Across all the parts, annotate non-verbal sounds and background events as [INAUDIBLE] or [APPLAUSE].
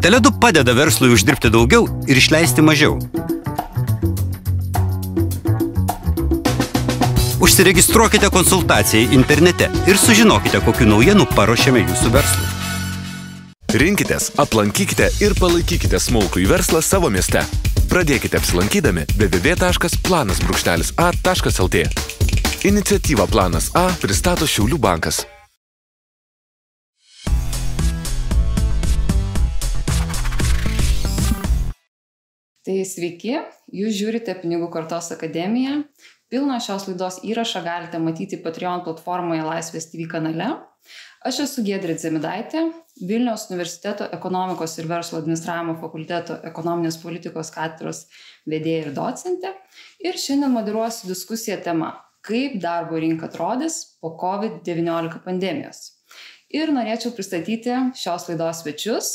Teledu padeda verslui uždirbti daugiau ir išleisti mažiau. Užsiregistruokite konsultacijai internete ir sužinokite, kokiu naujienu paruošėme jūsų verslui. Rinkitės, aplankykite ir palaikykite smulkų į verslą savo mieste. Pradėkite apsilankydami www.planas.a.lt. Iniciatyva Planas A pristato Šiaulių bankas. Tai sveiki, jūs žiūrite Pinigų kortos akademiją. Pilną šios laidos įrašą galite matyti Patreon platformoje Laisvės TV kanale. Aš esu Gedrė Zemidaitė, Vilniaus universiteto ekonomikos ir verslo administravimo fakulteto ekonominės politikos katedros vedėja ir docentė. Ir šiandien moderuosiu diskusiją tema, kaip darbo rinka atrodys po COVID-19 pandemijos. Ir norėčiau pristatyti šios laidos svečius.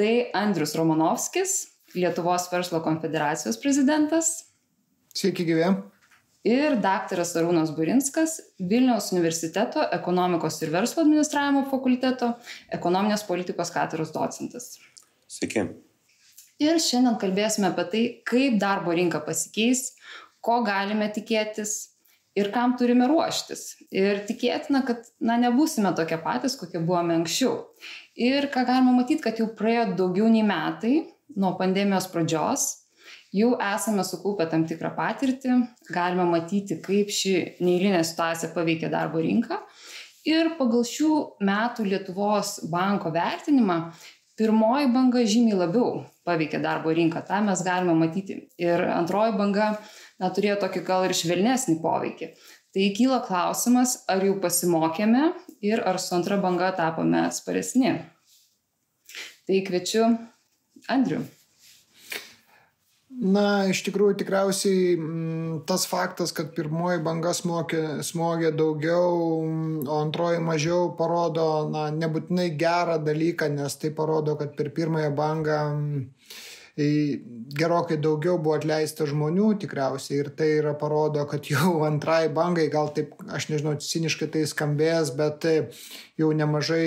Tai Andrius Romanovskis, Lietuvos verslo konfederacijos prezidentas. Sveiki, gyvė. Ir daktaras Arūnas Burinskas, Vilniaus universiteto ekonomikos ir verslo administravimo fakulteto ekonominės politikos katedros docentas. Sveiki. Ir šiandien kalbėsime apie tai, kaip darbo rinka pasikeis, ko galime tikėtis ir kam turime ruoštis. Ir tikėtina, kad na, nebūsime tokie patys, kokie buvome anksčiau. Ir ką galima matyti, kad jau praėjo daugiau nei metai nuo pandemijos pradžios jau esame sukaupę tam tikrą patirtį, galime matyti, kaip ši neįlinė situacija paveikia darbo rinką. Ir pagal šių metų Lietuvos banko vertinimą, pirmoji banga žymiai labiau paveikia darbo rinką, tą mes galime matyti. Ir antroji banga na, turėjo tokį gal ir švelnesnį poveikį. Tai kyla klausimas, ar jau pasimokėme ir ar su antra banga tapome atsparesni. Tai kviečiu Andriu. Na, iš tikrųjų, tikriausiai mm, tas faktas, kad pirmoji banga smogė, smogė daugiau, o antroji mažiau, parodo, na, nebūtinai gerą dalyką, nes tai parodo, kad per pirmąją bangą mm, gerokai daugiau buvo atleista žmonių tikriausiai ir tai yra parodo, kad jau [LAUGHS] antrai bangai, gal taip, aš nežinau, ciniškai tai skambės, bet jau nemažai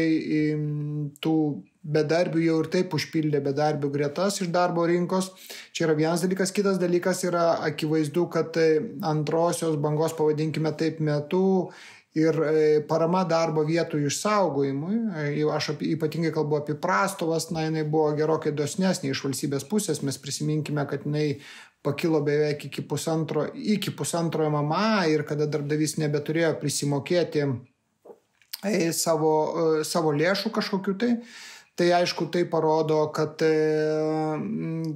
tų bedarbių jau ir taip užpildė bedarbių gretas iš darbo rinkos. Čia yra vienas dalykas. Kitas dalykas yra akivaizdu, kad e, antrosios bangos, pavadinkime taip, metu ir e, parama darbo vietų išsaugojimui, e, aš ypatingai kalbu apie prastovas, na, jinai buvo gerokai dosnesnė iš valstybės pusės, mes prisiminkime, kad jinai pakilo beveik iki pusantro, iki pusantro MMA ir kada darbdavys nebeturėjo prisimokėti savo, savo lėšų kažkokiu tai, Tai aišku, tai parodo, kad, e,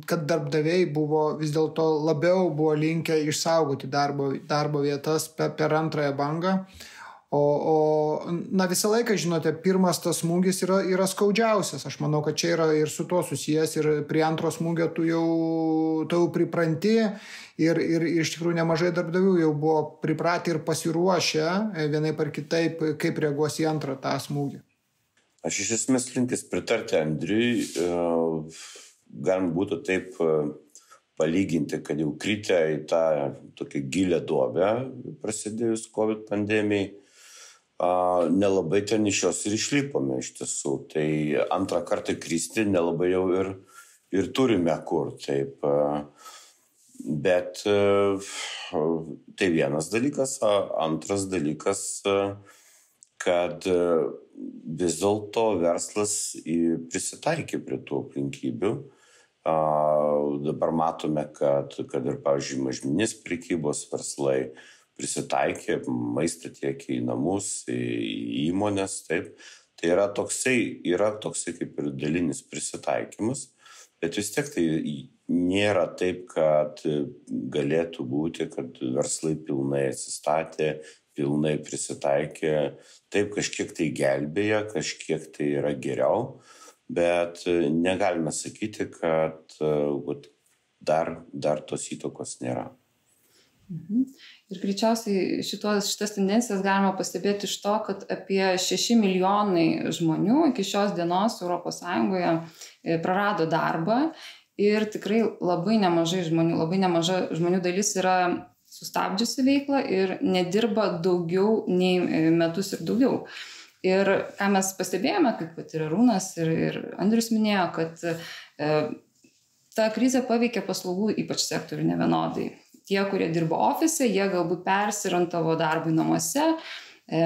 kad darbdaviai buvo vis dėlto labiau buvo linkę išsaugoti darbo, darbo vietas per, per antrąją bangą. O, o na, visą laiką, žinote, pirmas tas smūgis yra, yra skaudžiausias. Aš manau, kad čia yra ir su tuo susijęs ir prie antro smūgio tu jau, tu jau pripranti ir, ir, ir iš tikrųjų nemažai darbdavių jau buvo pripratę ir pasiruošę vienai par kitaip, kaip reaguos į antrą tą smūgį. Aš iš esmės linkęs pritarti Andriui, e, galim būtų taip e, palyginti, kad jau kritę į tą tokią gilę duobę prasidėjus COVID pandemijai, nelabai ten iš jos ir išlipome iš tiesų. Tai antrą kartą kristi nelabai jau ir, ir turime kur. Taip. Bet tai vienas dalykas, antras dalykas, kad vis dėlto verslas prisitaikė prie tų aplinkybių. Dabar matome, kad, kad ir, pavyzdžiui, mažminis prekybos verslai prisitaikė, maistą tiekė į namus, į įmonės, taip. Tai yra toksai, yra toksai kaip ir dalinis prisitaikymas, bet vis tiek tai nėra taip, kad galėtų būti, kad verslai pilnai atsistatė, pilnai prisitaikė, taip kažkiek tai gelbėja, kažkiek tai yra geriau, bet e, negalime sakyti, kad e, dar, dar tos įtokos nėra. Mhm. Ir greičiausiai šitos, šitas tendencijas galima pastebėti iš to, kad apie 6 milijonai žmonių iki šios dienos ES e, prarado darbą ir tikrai labai nemažai žmonių, labai nemaža žmonių dalis yra sustabdžiusi veiklą ir nedirba daugiau nei e, metus ir daugiau. Ir ką mes pastebėjome, kaip ir Rūnas, ir, ir Andrius minėjo, kad e, ta krizė paveikė paslaugų ypač sektorių nevienodai. Tie, kurie dirbo ofise, jie galbūt persirantavo darbui namuose, e,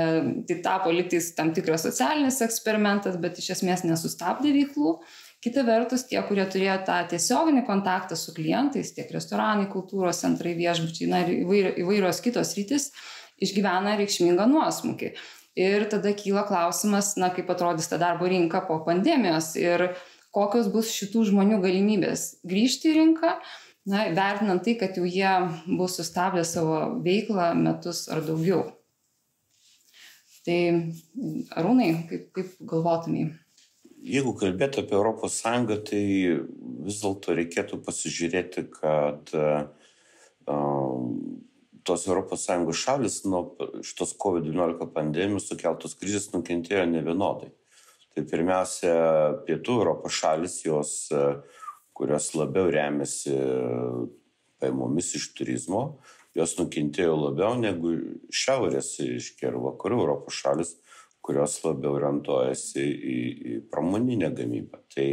tai tapo liktais tam tikras socialinis eksperimentas, bet iš esmės nesustabdė veiklų. Kita vertus, tie, kurie turėjo tą tiesioginį kontaktą su klientais, tiek restoranai, kultūros centrai, viešbučiai, na ir įvairios kitos rytis, išgyvena reikšmingą nuosmukį. Ir tada kyla klausimas, na, kaip atrodys ta darbo rinka po pandemijos ir kokios bus šitų žmonių galimybės grįžti į rinką, na, vertinant tai, kad jau jie bus sustabdę savo veiklą metus ar daugiau. Tai arūnai, kaip, kaip galvotumai? Jeigu kalbėtų apie Europos Sąjungą, tai vis dėlto reikėtų pasižiūrėti, kad tos Europos Sąjungos šalis nuo šitos COVID-19 pandemijos sukeltos krizės nukentėjo ne vienodai. Tai pirmiausia, pietų Europos šalis, jos, kurios labiau remiasi paimomis iš turizmo, jos nukentėjo labiau negu šiaurės, iškia ir vakarų Europos šalis, kurios labiau orientuojasi į, į pramoninę gamybą. Tai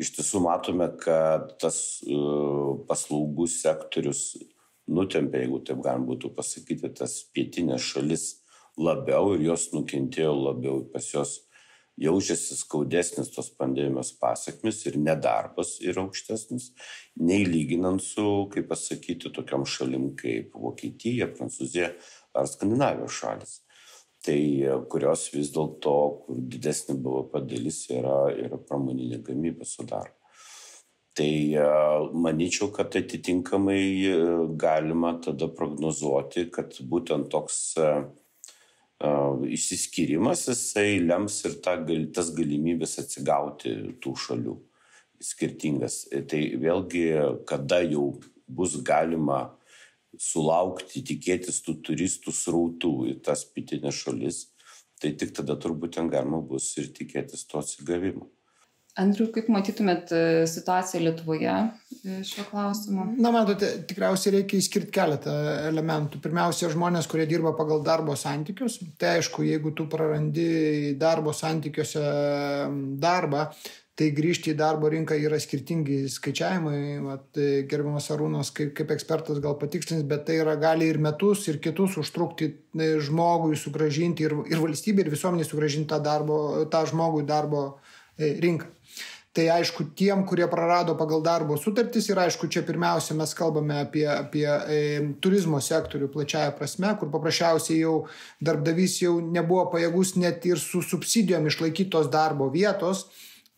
iš tiesų matome, kad tas uh, paslaugų sektorius nutempė, jeigu taip galima būtų pasakyti, tas pietinės šalis labiau ir jos nukentėjo labiau, pas jos jaučiasi skaudesnis tos pandemijos pasakmes ir nedarbas yra aukštesnis, nei lyginant su, kaip pasakyti, tokiam šalim kaip Vokietija, Prancūzija ar Skandinavijos šalis tai kurios vis dėlto, kur didesnė BVP dalis yra, yra pramoninė gamyba sudaro. Tai manyčiau, kad atitinkamai galima tada prognozuoti, kad būtent toks išsiskirimas jisai lems ir ta, tas galimybės atsigauti tų šalių skirtingas. Tai vėlgi, kada jau bus galima sulaukti, tikėtis tų turistų srautų į tas pietinės šalis, tai tik tada turbūt ten galima bus ir tikėtis to atsigavimo. Andriu, kaip matytumėt e, situaciją Lietuvoje e, šiuo klausimu? Na, matote, tikriausiai reikia įskirti keletą elementų. Pirmiausia, žmonės, kurie dirba pagal darbo santykius. Tai aišku, jeigu tu prarandi darbo santykiuose darbą, tai grįžti į darbo rinką yra skirtingi skaičiavimai. Vat, e, gerbiamas Arūnas kaip, kaip ekspertas gal patikslins, bet tai yra gali ir metus, ir kitus užtrukti e, žmogui sugražinti ir, ir valstybė, ir visuomenė sugražinti tą, darbo, tą žmogų į darbo e, rinką. Tai aišku, tiem, kurie prarado pagal darbo sutartis ir aišku, čia pirmiausia mes kalbame apie, apie e, turizmo sektorių plačiaja prasme, kur paprasčiausiai jau darbdavys jau nebuvo pajėgus net ir su subsidijom išlaikytos darbo vietos,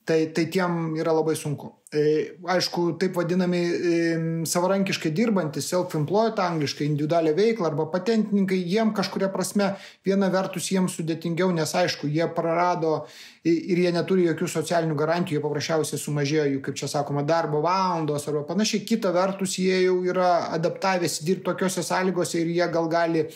tai, tai tiem yra labai sunku. E, aišku, taip vadinami e, savarankiškai dirbantys, self-employed angliškai, individualią veiklą arba patentininkai, jiem kažkuria prasme viena vertus jiems sudėtingiau, nes aišku, jie prarado ir jie neturi jokių socialinių garantijų, jie paprasčiausiai sumažėjo jų, kaip čia sakoma, darbo valandos arba panašiai. Kita vertus, jie jau yra adaptavęsi dirbti tokiuose sąlygose ir jie gal gali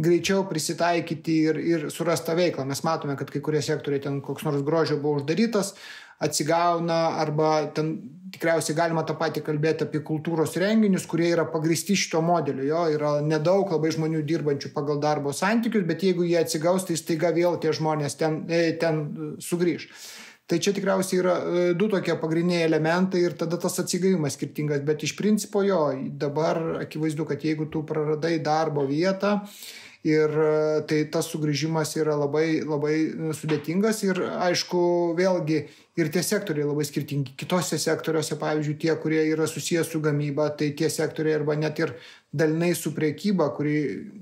greičiau prisitaikyti ir, ir surasti veiklą. Mes matome, kad kai kurie sektoriai ten koks nors grožio buvo uždarytas, atsigauna arba ten tikriausiai galima tą patį kalbėti apie kultūros renginius, kurie yra pagristi šito modeliu. Jo yra nedaug labai žmonių dirbančių pagal darbo santykius, bet jeigu jie atsigaus, tai staiga vėl tie žmonės ten, e, ten sugrįž. Tai čia tikriausiai yra e, du tokie pagrindiniai elementai ir tada tas atsigavimas skirtingas, bet iš principo jo, dabar akivaizdu, kad jeigu tu praradai darbo vietą, Ir e, tai tas sugrįžimas yra labai, labai sudėtingas ir aišku, vėlgi ir tie sektoriai labai skirtingi. Kitose sektoriuose, pavyzdžiui, tie, kurie yra susijęs su gamyba, tai tie sektoriai arba net ir dalinai su priekyba, kuri,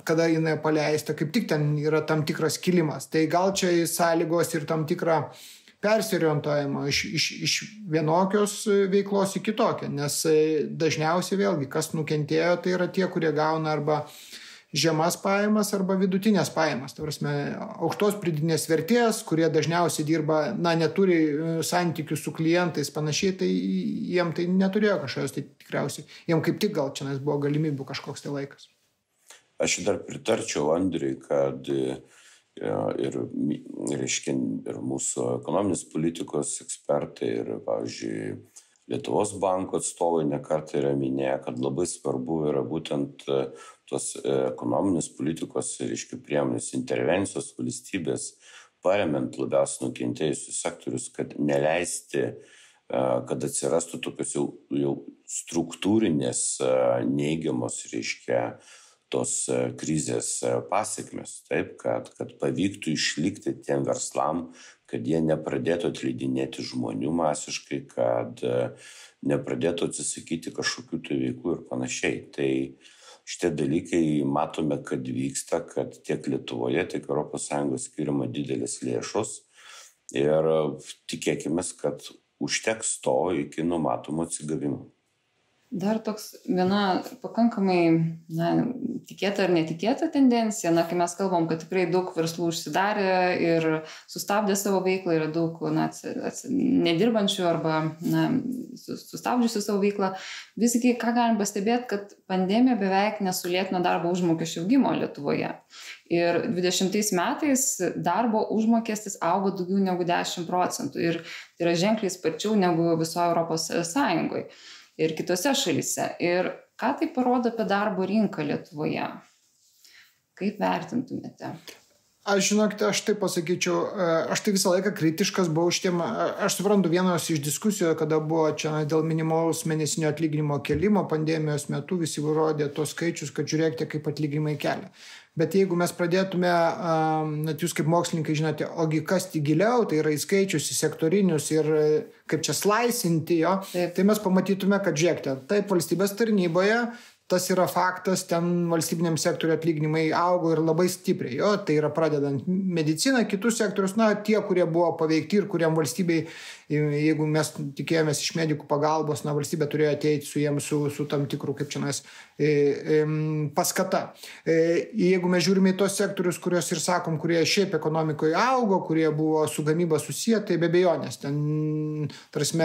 kada jinai paleista, kaip tik ten yra tam tikras kilimas. Tai gal čia sąlygos ir tam tikrą persirientuojama iš, iš, iš vienokios veiklos į kitokią, nes e, dažniausiai vėlgi, kas nukentėjo, tai yra tie, kurie gauna arba žemas pajamas arba vidutinės pajamas. Tai prasme, aukštos pridinės vertės, kurie dažniausiai dirba, na, neturi e, santykių su klientais panašiai, tai jiem tai neturėjo kažkokios, tai tikriausiai, jiem kaip tik gal čia buvo galimybių kažkoks tai laikas. Aš dar pritarčiau Andriui, kad e, ir, reiškia, ir mūsų ekonominės politikos ekspertai, ir, pavyzdžiui, Lietuvos banko atstovai nekartą yra minėję, kad labai svarbu yra būtent tos e, ekonominės politikos, reiškia, priemonės intervencijos valstybės paremiant labiausiai nukentėjusius sektorius, kad neleisti, kad atsirastų tokios jau, jau struktūrinės neigiamos, reiškia, tos krizės pasiekmes, taip, kad, kad pavyktų išlikti tiem verslam, kad jie nepradėtų atleidinėti žmonių masiškai, kad nepradėtų atsisakyti kažkokių tai veiklų ir panašiai. Tai šitie dalykai matome, kad vyksta, kad tiek Lietuvoje, tiek ES skiriama didelis lėšos ir tikėkime, kad užteks to iki numatomo atsigavimo. Dar toks viena pakankamai na, tikėta ar netikėta tendencija, na, kai mes kalbam, kad tikrai daug verslų užsidarė ir sustabdė savo veiklą, yra daug na, ats, nedirbančių arba na, sustabdžiusių savo veiklą. Visgi, ką galim pastebėti, kad pandemija beveik nesulėtino darbo užmokesčio augimo Lietuvoje. Ir 20 metais darbo užmokestis augo daugiau negu 10 procentų ir tai yra ženkliai sparčiau negu visoje Europos Sąjungoje ir kitose šalise. Ir ką tai parodo apie darbo rinką Lietuvoje? Kaip vertintumėte? Aš žinokite, aš taip pasakyčiau, e, aš tai visą laiką kritiškas buvau šitiem, e, aš suprantu vienos iš diskusijų, kada buvo čia dėl minimalaus mėnesinio atlyginimo kelimo pandemijos metu, visi rodė tos skaičius, kad žiūrėkite, kaip atlyginimai kelia. Bet jeigu mes pradėtume, net jūs kaip mokslininkai žinote, ogi kasti giliau, tai yra į skaičius, į sektorinius ir kaip čia slaisinti jo, Taip. tai mes pamatytume, kad žiūrėkite, taip valstybės tarnyboje tas yra faktas, ten valstybiniam sektoriu atlyginimai augo ir labai stipriai. Jo, tai yra pradedant mediciną, kitus sektorius, na, tie, kurie buvo paveikti ir kuriam valstybei jeigu mes tikėjomės iš medikų pagalbos, na, valstybė turėjo ateiti su jiems su, su tam tikru, kaip čia mes, e, e, paskata. E, jeigu mes žiūrime į tos sektorius, kuriuos ir sakom, kurie šiaip ekonomikoje augo, kurie buvo su gamyba susiję, tai be bejonės, ten, tarsi,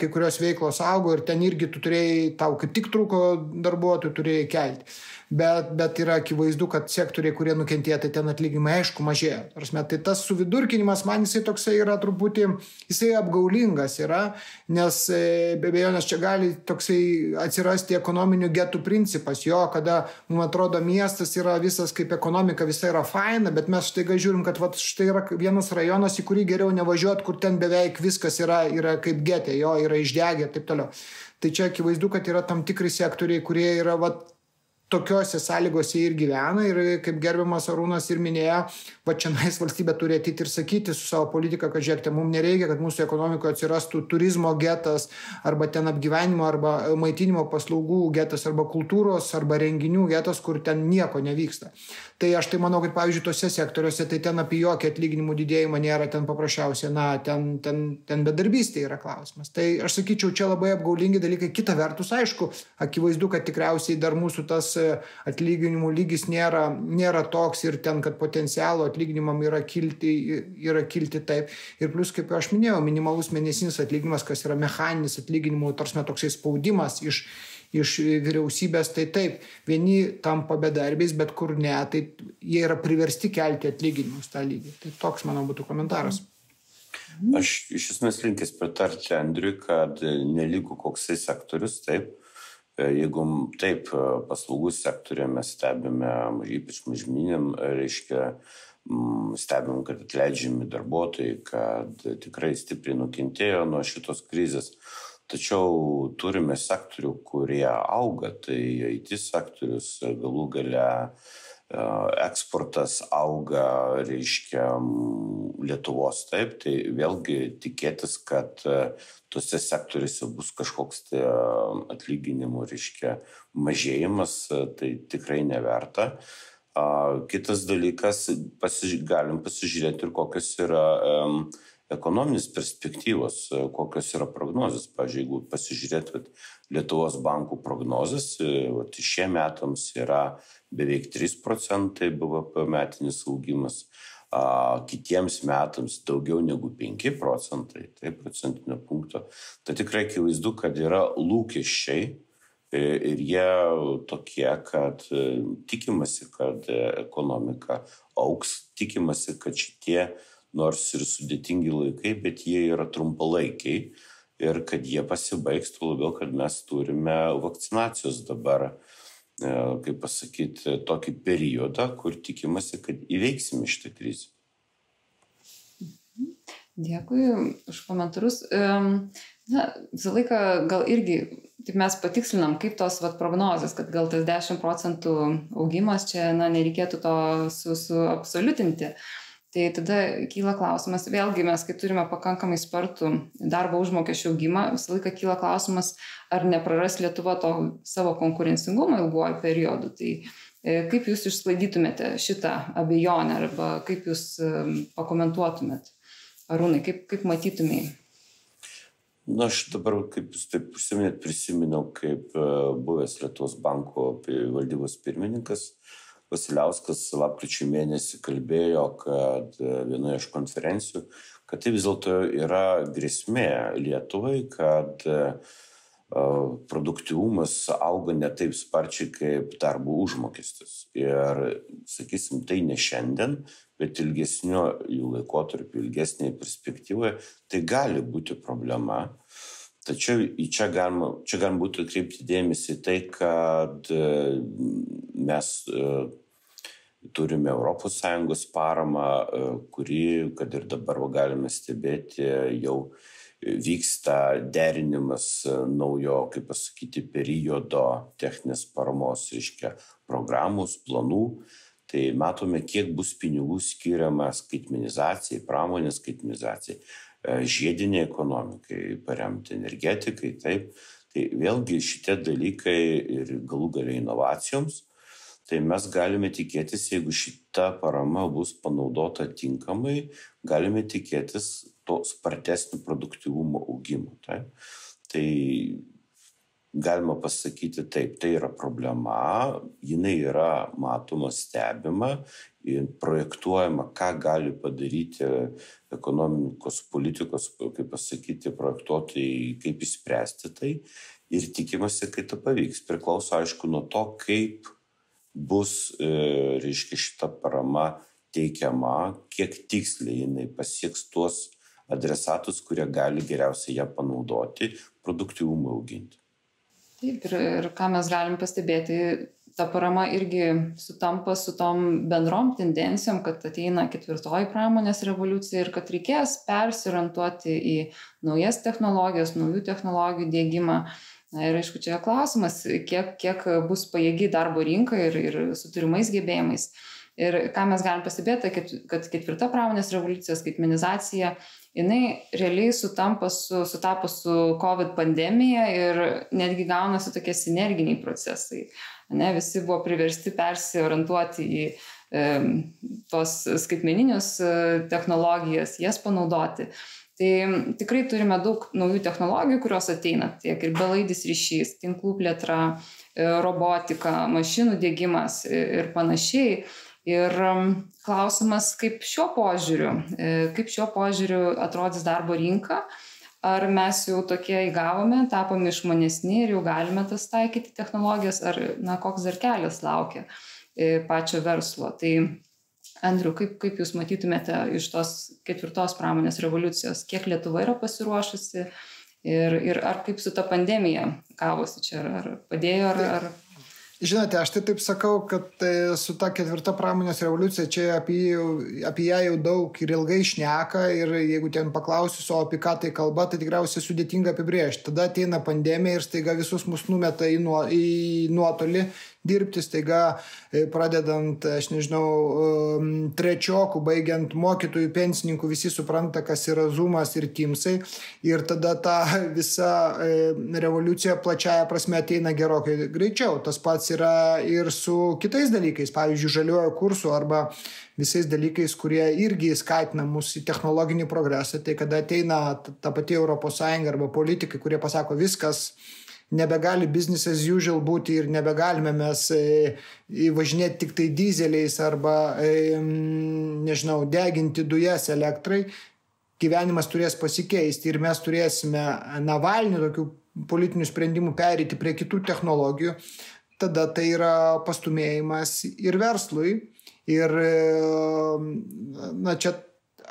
kai kurios veiklos augo ir ten irgi tu turėjai, tau kaip tik trūko darbuotojų, turėjai kelti bet, bet yra akivaizdu, kad sektoriai, kurie nukentėjo, tai ten atlyginimai aišku mažėja. Prasme, tai tas suvidurkinimas man jisai toksai yra truputį, jisai apgaulingas yra, nes e, be abejo, nes čia gali toksai atsirasti ekonominių getų principas, jo, kada, man atrodo, miestas yra visas kaip ekonomika, visa yra faina, bet mes štai žiūrim, kad va, štai yra vienas rajonas, į kurį geriau nevažiuoti, kur ten beveik viskas yra, yra kaip getė, jo, yra išdegę ir taip toliau. Tai čia akivaizdu, kad yra tam tikri sektoriai, kurie yra vat, tokiose sąlygose ir gyvena ir kaip gerbiamas Arūnas ir minėjo, va čia nais valstybė turi atiti ir sakyti su savo politika, kad žiūrėkite, mums nereikia, kad mūsų ekonomikoje atsirastų turizmo getas arba ten apgyvenimo arba maitinimo paslaugų getas arba kultūros arba renginių getas, kur ten nieko nevyksta. Tai aš tai manau, kad pavyzdžiui, tose sektoriuose tai ten apie jokį atlyginimų didėjimą nėra, ten paprasčiausiai, na, ten, ten, ten bedarbystė yra klausimas. Tai aš sakyčiau, čia labai apgaulingi dalykai. Kita vertus, aišku, akivaizdu, kad tikriausiai dar mūsų tas e, atlyginimų lygis nėra, nėra toks ir ten, kad potencialo atlyginimam yra kilti, yra kilti taip. Ir plus, kaip aš minėjau, minimalus mėnesinis atlyginimas, kas yra mechaninis atlyginimų, tarsi toksai spaudimas iš iš vyriausybės, tai taip, vieni tampa bedarbiais, bet kur ne, tai jie yra priversti kelti atlyginimus tą lygį. Tai toks, manau, būtų komentaras. Aš iš esmės linkęs pritarti Andriui, kad nelygų koksai sektorius, taip, jeigu taip paslaugų sektorė mes stebime, ypač mažminėm, reiškia, stebim, kad atleidžiami darbuotojai, kad tikrai stipriai nukentėjo nuo šitos krizės. Tačiau turime sektorių, kurie auga, tai IT sektorius galų gale e, eksportas auga, reiškia, Lietuvos taip, tai vėlgi tikėtis, kad e, tuose sektoriuose bus kažkoks tai e, atlyginimų, reiškia, mažėjimas, tai tikrai neverta. Kitas dalykas, pasiž galim pasižiūrėti ir kokios yra um, ekonominės perspektyvos, e, kokios yra prognozijas. Pavyzdžiui, jeigu pasižiūrėtumėt Lietuvos bankų prognozijas, e, šie metams yra beveik 3 procentai BVP metinis augimas, kitiems metams daugiau negu 5 procentai, tai procentinio punkto. Tai tikrai akivaizdu, kad yra lūkesčiai e, ir jie tokie, kad tikimasi, kad ekonomika auks, tikimasi, kad šitie nors ir sudėtingi laikai, bet jie yra trumpalaikiai ir kad jie pasibaigs, tuo labiau, kad mes turime vakcinacijos dabar, e, kaip pasakyti, tokį periodą, kur tikimasi, kad įveiksime šitą krizę. Dėkui už komentarus. Na, visą laiką gal irgi, taip mes patikslinam, kaip tos vat, prognozijas, kad gal tas 10 procentų augimas čia, na, nereikėtų to su, suabsoliutinti. Tai tada kyla klausimas, vėlgi mes, kai turime pakankamai spartų darbo užmokesčio augimą, visą laiką kyla klausimas, ar nepraras Lietuva to savo konkurencingumo ilguoju periodu. Tai e, kaip jūs išsklaidytumėte šitą abejonę arba kaip jūs pakomentuotumėt? Arūnai, kaip, kaip matytumėjai? Na, aš dabar, kaip jūs taip užsiminėt, prisiminiau, kaip e, buvęs Lietuvos banko valdybos pirmininkas Vasiliauskas lapkričio mėnesį kalbėjo, kad e, vienoje iš konferencijų, kad tai vis dėlto yra grėsmė Lietuvai, kad uh, produktyvumas auga ne taip sparčiai kaip darbo užmokestis. Ir, sakysim, tai ne šiandien, bet ilgesnio jų laikotarpio, ilgesnėje perspektyvoje, tai gali būti problema. Tačiau čia galima, čia galima būtų atkreipti dėmesį tai, kad e, mes e, turime ES paramą, e, kuri, kad ir dabar galime stebėti, jau vyksta derinimas naujo, kaip pasakyti, periodo techninės paramos, reiškia, programos, planų. Tai matome, kiek bus pinigų skiriama skaitmenizacijai, pramonės skaitmenizacijai, žiediniai ekonomikai, paremti energetikai, taip. Tai vėlgi šitie dalykai ir galų galia inovacijoms, tai mes galime tikėtis, jeigu šita parama bus panaudota tinkamai, galime tikėtis to spartesnio produktyvumo augimo. Tai, tai galima pasakyti taip, tai yra problema, jinai yra matoma, stebima ir projektuojama, ką gali padaryti ekonomikos politikos, kaip pasakyti, projektuotojai, kaip įspręsti tai ir tikimasi, kad tai pavyks. Priklauso aišku nuo to, kaip bus, e, reiškia, šita parama teikiama, kiek tiksliai jinai pasieks tuos adresatus, kurie gali geriausiai ją panaudoti, produktyvumą auginti. Taip, ir, ir ką mes galim pastebėti, ta parama irgi sutampa su tom bendrom tendencijom, kad ateina ketvirtoji pramonės revoliucija ir kad reikės persiorientuoti į naujas technologijas, naujų technologijų dėgymą. Na ir aišku, čia klausimas, kiek, kiek bus pajėgi darbo rinka ir, ir su turimais gebėjimais. Ir ką mes galim pastebėti, kad, ketvirta pramonės revoliucija, skaitmenizacija, jinai realiai sutampa su, sutapo su COVID pandemija ir netgi gaunasi tokie sinerginiai procesai. Ne, visi buvo priversti persiorientuoti į e, tos skaitmeninius e, technologijas, jas panaudoti. Tai tikrai turime daug naujų technologijų, kurios ateina, tiek ir belaidis ryšys, tinklų plėtra, e, robotika, mašinų dėgymas ir panašiai. Ir um, klausimas, kaip šiuo požiūriu, e, kaip šiuo požiūriu atrodys darbo rinka, ar mes jau tokie įgavome, tapome išmanesni ir jau galime tas taikyti technologijas, ar na, koks dar kelias laukia e, pačio verslo. Tai Andriu, kaip, kaip Jūs matytumėte iš tos ketvirtos pramonės revoliucijos, kiek Lietuva yra pasiruošusi ir, ir ar kaip su ta pandemija gavosi čia, ar padėjo, ar, ar Žinote, aš tai taip sakau, kad tai su ta ketvirta pramonės revoliucija čia apie, apie ją jau daug ir ilgai šneka ir jeigu ten paklausius, o apie ką tai kalba, tai tikriausiai sudėtinga apibrėžti. Tada ateina pandemija ir staiga visus mus numeta į, nuo, į nuotolį dirbti, staiga e, pradedant, aš nežinau, trečiokų, baigiant mokytojų, pensininkų, visi supranta, kas yra Zumas ir Timsai. Ir tada ta visa e, revoliucija plačiaja prasme ateina gerokai greičiau. Tas pats yra ir su kitais dalykais, pavyzdžiui, žaliojo kursu arba visais dalykais, kurie irgi skatina mūsų į technologinį progresą. Tai kada ateina ta pati ES arba politikai, kurie pasako viskas, nebegali business as usual būti ir nebegalime mes e, važinėti tik tai dizeliais arba, e, nežinau, deginti dujas elektrai, gyvenimas turės pasikeisti ir mes turėsime Navalnį tokių politinių sprendimų perėti prie kitų technologijų, tada tai yra pastumėjimas ir verslui. Ir, e, na, čia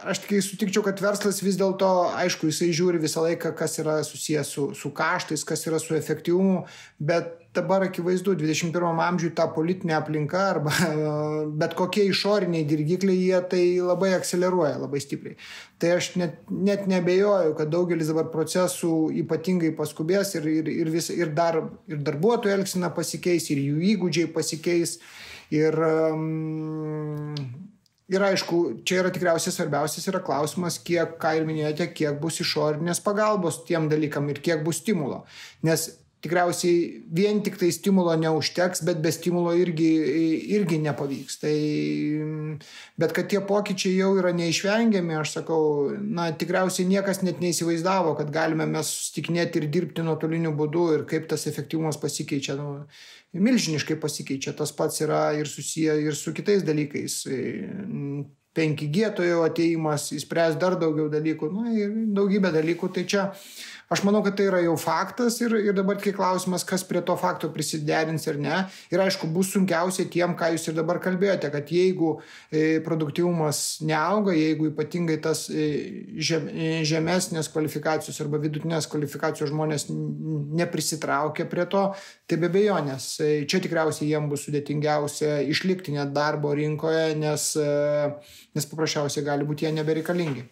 aš tik sutikčiau, kad verslas vis dėlto, aišku, jisai žiūri visą laiką, kas yra susijęs su, su kaštais, kas yra su efektyvumu, bet dabar akivaizdu, 21 amžiuje ta politinė aplinka arba [LAUGHS] bet kokie išoriniai dirgikliai, jie tai labai akceleruoja labai stipriai. Tai aš net, net nebejoju, kad daugelis dabar procesų ypatingai paskubės ir, ir, ir, vis, ir, dar, ir darbuotojų elgsina pasikeis, ir jų įgūdžiai pasikeis. Ir, um, Ir aišku, čia yra tikriausiai svarbiausias yra klausimas, kiek, ką ir minėjote, kiek bus išorinės pagalbos tiem dalykam ir kiek bus stimulo. Nes tikriausiai vien tik tai stimulo neužteks, bet be stimulo irgi, irgi nepavyks. Tai, bet kad tie pokyčiai jau yra neišvengiami, aš sakau, na tikriausiai niekas net neįsivaizdavo, kad galime mes sustikinėti ir dirbti nuotoliniu būdu ir kaip tas efektyvumas pasikeičia. Nu, milžiniškai pasikeičia. Tas pats yra ir susiję ir su kitais dalykais. 5G to jau ateimas, įspręs dar daugiau dalykų, na ir daugybė dalykų. Tai čia Aš manau, kad tai yra jau faktas ir, ir dabar kai klausimas, kas prie to fakto prisiderins ar ne. Ir aišku, bus sunkiausia tiem, ką jūs ir dabar kalbėjote, kad jeigu e, produktyvumas neauga, jeigu ypatingai tas e, e, žemesnės kvalifikacijos arba vidutinės kvalifikacijos žmonės neprisitraukia prie to, tai be bejonės. Čia tikriausiai jiems bus sudėtingiausia išlikti net darbo rinkoje, nes, nes paprasčiausiai gali būti jie nebereikalingi.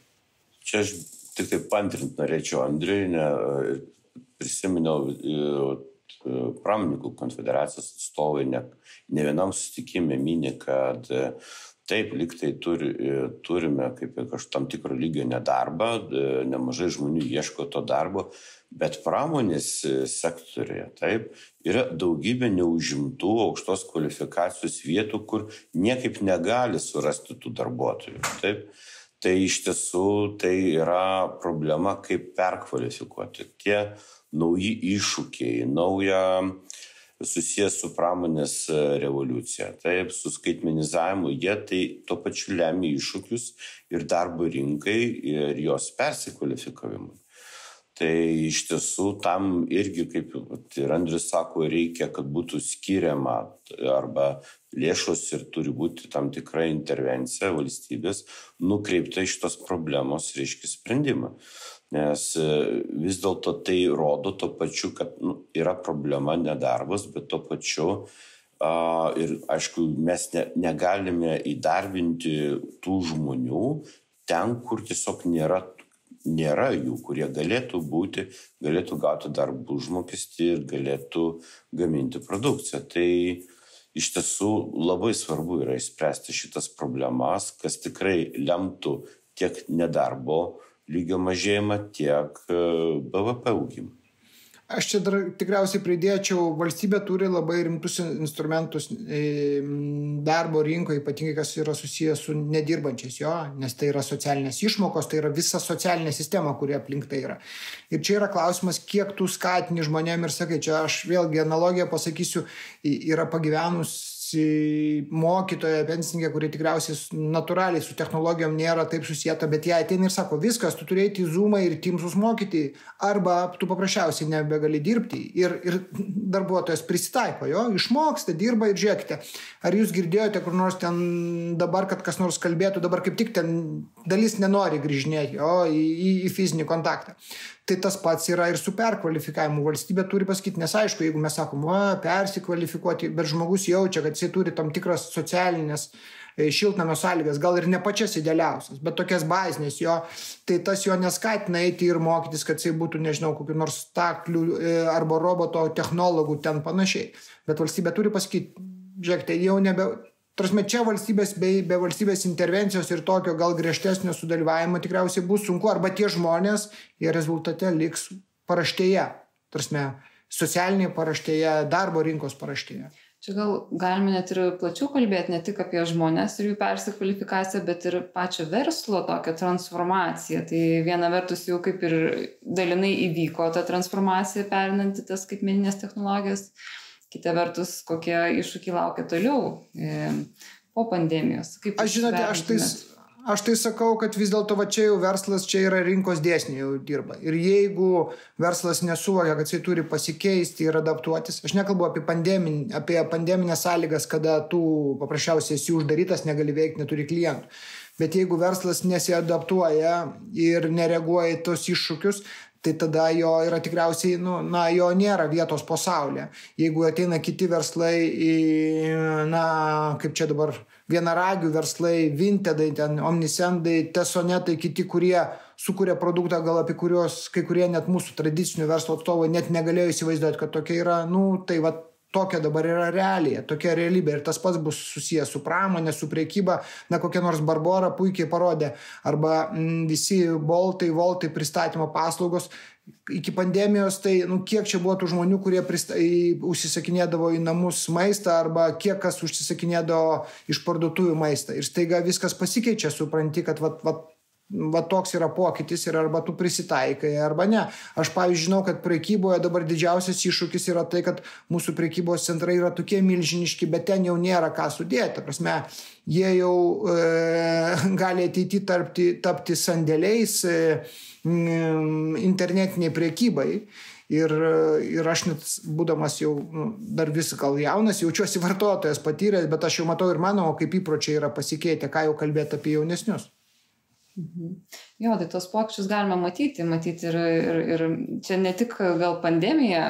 Čia aš tik tai pantrint norėčiau Andriui, ne, prisiminiau pramoninkų konfederacijos atstovai ne, ne vienam susitikimė mini, kad taip, liktai turi, turime kaip ir tam tikro lygio nedarbą, nemažai žmonių ieško to darbo, bet pramonės sektorėje, taip, yra daugybė neužimtų aukštos kvalifikacijos vietų, kur niekaip negali surasti tų darbuotojų. Taip tai iš tiesų tai yra problema, kaip perkvalifikuoti. Tie nauji iššūkiai, nauja susijęs su pramonės revoliucija, taip, su skaitmenizavimu, jie tai tuo pačiu lemia iššūkius ir darbo rinkai, ir jos persikvalifikavimui. Tai iš tiesų tam irgi, kaip ir Andrius sako, reikia, kad būtų skiriama arba lėšos ir turi būti tam tikra intervencija valstybės nukreipta iš tos problemos, reiškia sprendimą. Nes e, vis dėlto tai rodo to pačiu, kad nu, yra problema nedarbas, bet to pačiu uh, ir aišku, mes ne, negalime įdarbinti tų žmonių ten, kur tiesiog nėra nėra jų, kurie galėtų būti, galėtų gauti darbų užmokestį ir galėtų gaminti produkciją. Tai iš tiesų labai svarbu yra išspręsti šitas problemas, kas tikrai lemtų tiek nedarbo lygio mažėjimą, tiek e, BVP augimą. Aš čia dar tikriausiai pridėčiau, valstybė turi labai rimtus instrumentus e, darbo rinkoje, ypatingai kas yra susijęs su nedirbančiais jo, nes tai yra socialinės išmokos, tai yra visa socialinė sistema, kuri aplink tai yra. Ir čia yra klausimas, kiek tu skatini žmonėm ir sakai, čia aš vėlgi analogiją pasakysiu, yra pagyvenus mokytoja, pensininkė, kuri tikriausiai natūraliai su technologijom nėra taip susijęta, bet jie ateina ir sako, viskas, tu turėjai į Zoomą ir Teamsus mokyti, arba tu paprasčiausiai nebegali dirbti. Ir, ir darbuotojas prisitaiko, jo, išmoksta, dirba ir žiūrėkite, ar jūs girdėjote kur nors ten dabar, kad kas nors kalbėtų, dabar kaip tik ten dalis nenori grįžinėti, jo, į, į, į fizinį kontaktą. Tai tas pats yra ir su perkvalifikavimu. Valstybė turi pasakyti, nes aišku, jeigu mes sakom, va, persikvalifikuoti, bet žmogus jaučia, kad jisai turi tam tikras socialinės e, šiltnamio sąlygas, gal ir ne pačias idealiausias, bet tokias bazinės jo, tai tas jo neskatina eiti ir mokytis, kad jisai būtų, nežinau, kokiu nors staklių e, arba roboto technologų ten panašiai. Bet valstybė turi pasakyti, žiūrėkite, jau nebe, Tarsi čia valstybės bei be valstybės intervencijos ir tokio gal griežtesnio sudalyvavimo tikriausiai bus sunku, arba tie žmonės, jie rezultate liks paraštėje, tarsi socialinėje paraštėje, darbo rinkos paraštėje. Čia gal galime net ir plačiau kalbėti ne tik apie žmonės ir jų persikvalifikaciją, bet ir pačio verslo tokią transformaciją. Tai viena vertus jau kaip ir dalinai įvyko ta transformacija perinanti tas skaitmeninės technologijas, Kita vertus, kokie iššūkiai laukia toliau e, po pandemijos. Kaip aš žinote, aš tai, aš tai sakau, kad vis dėlto va čia jau verslas, čia yra rinkos dėsniai jau dirba. Ir jeigu verslas nesuvokia, kad jisai turi pasikeisti ir adaptuotis, aš nekalbu apie, pandemin, apie pandeminės sąlygas, kada tu paprasčiausiai esi uždarytas, negali veikti, neturi klientų. bet jeigu verslas nesiadaptuoja ir nereaguoja į tos iššūkius, tai tada jo yra tikriausiai, nu, na, jo nėra vietos pasaulyje. Jeigu ateina kiti verslai, į, na, kaip čia dabar, vienaragių verslai, Vintedai, ten, Omnisendai, Tesonetai, kiti, kurie sukuria produktą, gal apie kuriuos kai kurie net mūsų tradicinių verslo atstovai net negalėjo įsivaizduoti, kad tokia yra, nu, tai va, tokia dabar yra realija, tokia realybė ir tas pats bus susijęs su pramonė, su priekyba, na kokia nors Barbora puikiai parodė, arba m, mm, visi boltai, voltai pristatymo paslaugos. Iki pandemijos, tai nu, kiek čia buvo tų žmonių, kurie prista, į, užsisakinėdavo į namus maistą arba kiek kas užsisakinėdavo iš parduotuvių maistą. Ir staiga viskas pasikeičia, supranti, kad vat, vat, va toks yra pokytis ir arba tu prisitaikai, arba ne. Aš pavyzdžiui žinau, kad prekyboje dabar didžiausias iššūkis yra tai, kad mūsų prekybos centrai yra tokie milžiniški, bet ten jau nėra ką sudėti. Prasme, jie jau e, [LAUGHS] gali ateiti tapti, tapti sandėliais e, internetiniai prekybai. Ir, ir aš net būdamas jau nu, dar vis gal jaunas, jaučiuosi vartotojas patyręs, bet aš jau matau ir mano, kaip įpročiai yra pasikeitę, ką jau kalbėti apie jaunesnius. Mhm. Jo, tai tos pokyčius galima matyti, matyti ir, ir, ir čia ne tik gal pandemija,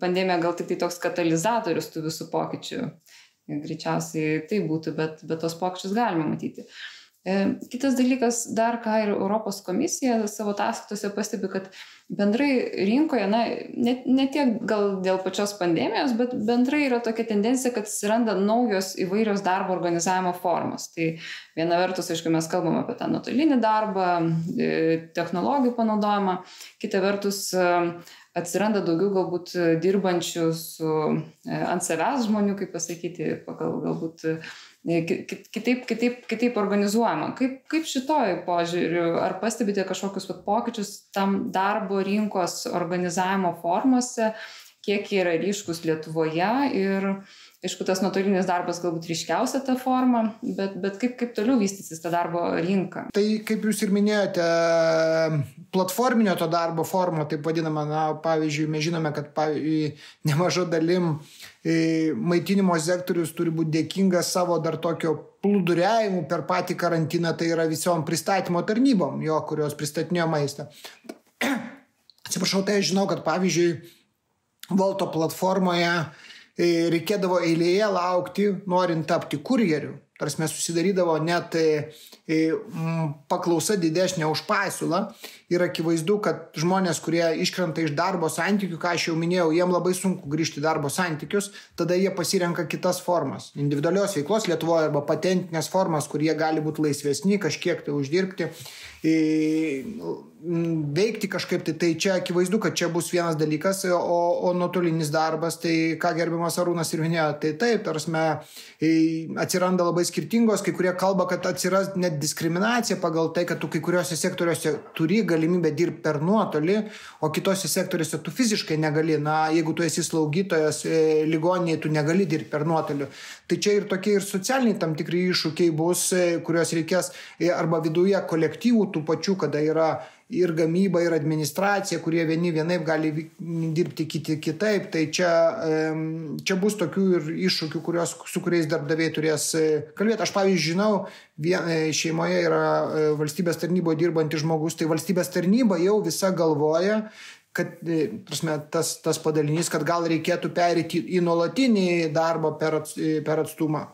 pandemija gal tik tai toks katalizatorius tų visų pokyčių, greičiausiai tai būtų, bet, bet tos pokyčius galima matyti. E, kitas dalykas, dar ką ir Europos komisija savo ataskaitose pastebi, kad bendrai rinkoje, na, ne, ne tiek gal dėl pačios pandemijos, bet bendrai yra tokia tendencija, kad atsiranda naujos įvairios darbo organizavimo formos. Tai viena vertus, aišku, mes kalbame apie tą nuotolinį darbą, e, technologijų panaudojimą, kita vertus e, atsiranda daugiau galbūt dirbančių su e, ant savęs žmonių, kaip pasakyti, pagal galbūt kitaip, kitaip, kitaip organizuojama. Kaip, kaip šitoj požiūriu, ar pastebite kažkokius vat, pokyčius tam darbo rinkos organizavimo formose, kiek jie yra ryškus Lietuvoje ir, aišku, tas nuotolinis darbas galbūt ryškiausia ta forma, bet, bet kaip, kaip toliau vystysis ta darbo rinka? Tai kaip jūs ir minėjote, platforminio to darbo forma, taip vadinama, na, pavyzdžiui, mes žinome, kad pavyzdžiui, nemažo dalim e, maitinimo sektorius turi būti dėkingas savo dar tokio plūduriavimu per patį karantiną, tai yra visom pristatymo tarnybom, jo, kurios pristatinėjo maistą. Atsiprašau, tai aš žinau, kad pavyzdžiui, Volto platformoje reikėdavo eilėje laukti, norint tapti kurjeriu. Tarsi mes susidarydavo net e, e, paklausa didesnė už pasiūlą ir akivaizdu, kad žmonės, kurie iškrenta iš darbo santykių, ką aš jau minėjau, jiem labai sunku grįžti į darbo santykius, tada jie pasirenka kitas formas. Individualios veiklos Lietuvoje arba patentinės formas, kurie gali būti laisvesni, kažkiek tai uždirbti veikti kažkaip tai, tai čia akivaizdu, kad čia bus vienas dalykas, o, o nuotolinis darbas, tai ką gerbiamas Arūnas ir minėjo, tai taip, tarsi atsiranda labai skirtingos, kai kurie kalba, kad atsiras net diskriminacija pagal tai, kad tu kai kuriuose sektoriuose turi galimybę dirbti per nuotolį, o kitose sektoriuose tu fiziškai negali, na, jeigu tu esi slaugytojas e, ligoninėje, tu negali dirbti per nuotolį. Tai čia ir tokie ir socialiniai tam tikri iššūkiai bus, e, kuriuos reikės e, arba viduje kolektyvų tų pačių, kada yra ir gamyba, ir administracija, kurie vieni vienaip gali dirbti, kiti kitaip. Tai čia, čia bus tokių ir iššūkių, kurios, su kuriais darbdaviai turės e, kalbėti. Aš pavyzdžiui žinau, vien, šeimoje yra valstybės tarnyboje dirbantis žmogus, tai valstybės tarnyba jau visa galvoja, kad prasme, tas, tas padalinys, kad gal reikėtų perėti į nuolatinį darbą per, per atstumą.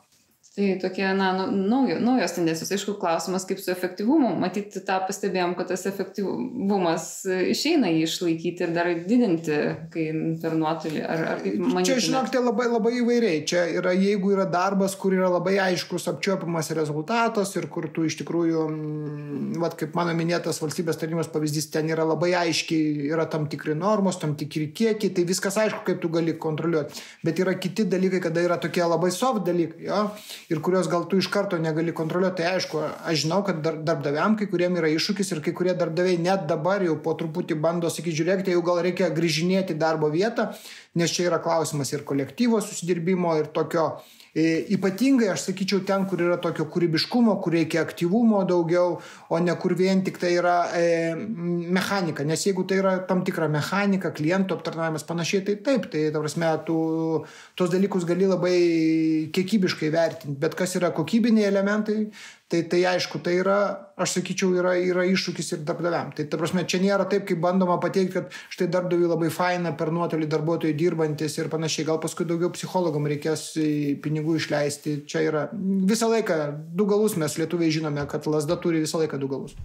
Tai tokie, na, nu, naujo, naujos tendencijos. Aišku, klausimas, kaip su efektyvumu. Matyti tą pastebėjom, kad tas efektyvumas išeina jį išlaikyti ir dar didinti, kai per nuotolį. Ar, ar kaip manyti? Čia, žinok, tai labai, labai įvairiai. Čia yra, jeigu yra darbas, kur yra labai aiškus apčiopiamas rezultatas ir kur tu iš tikrųjų, mm, vat, kaip mano minėtas valstybės tarnybos pavyzdys, ten yra labai aiškiai, yra tam tikri normos, tam tikri kiekiai, tai viskas aišku, kaip tu gali kontroliuoti. Bet yra kiti dalykai, kada yra tokie labai soft dalykai. Jo? Ir kurios gal tu iš karto negali kontroliuoti, tai aišku, aš žinau, kad dar, darbdaviam kai kuriem yra iššūkis ir kai kurie darbdaviai net dabar jau po truputį bando sakyti, žiūrėkite, jau gal reikia grįžinėti darbo vietą, nes čia yra klausimas ir kolektyvo susidirbimo, ir tokio E, ypatingai aš sakyčiau ten, kur yra tokio kūrybiškumo, kur reikia aktyvumo daugiau, o ne kur vien tik tai yra e, mechanika. Nes jeigu tai yra tam tikra mechanika, klientų aptarnavimas panašiai, tai taip, tai ta prasme, tu tos dalykus gali labai kiekybiškai vertinti. Bet kas yra kokybiniai elementai, Tai, tai aišku, tai yra, aš sakyčiau, yra, yra iššūkis ir darbdaviam. Tai ta prasme, čia nėra taip, kaip bandoma pateikti, kad štai darbdaviui labai faina per nuotolį darbuotojai dirbantis ir panašiai. Gal paskui daugiau psichologam reikės pinigų išleisti. Čia yra visą laiką du galus, mes lietuviai žinome, kad lasda turi visą laiką du galus.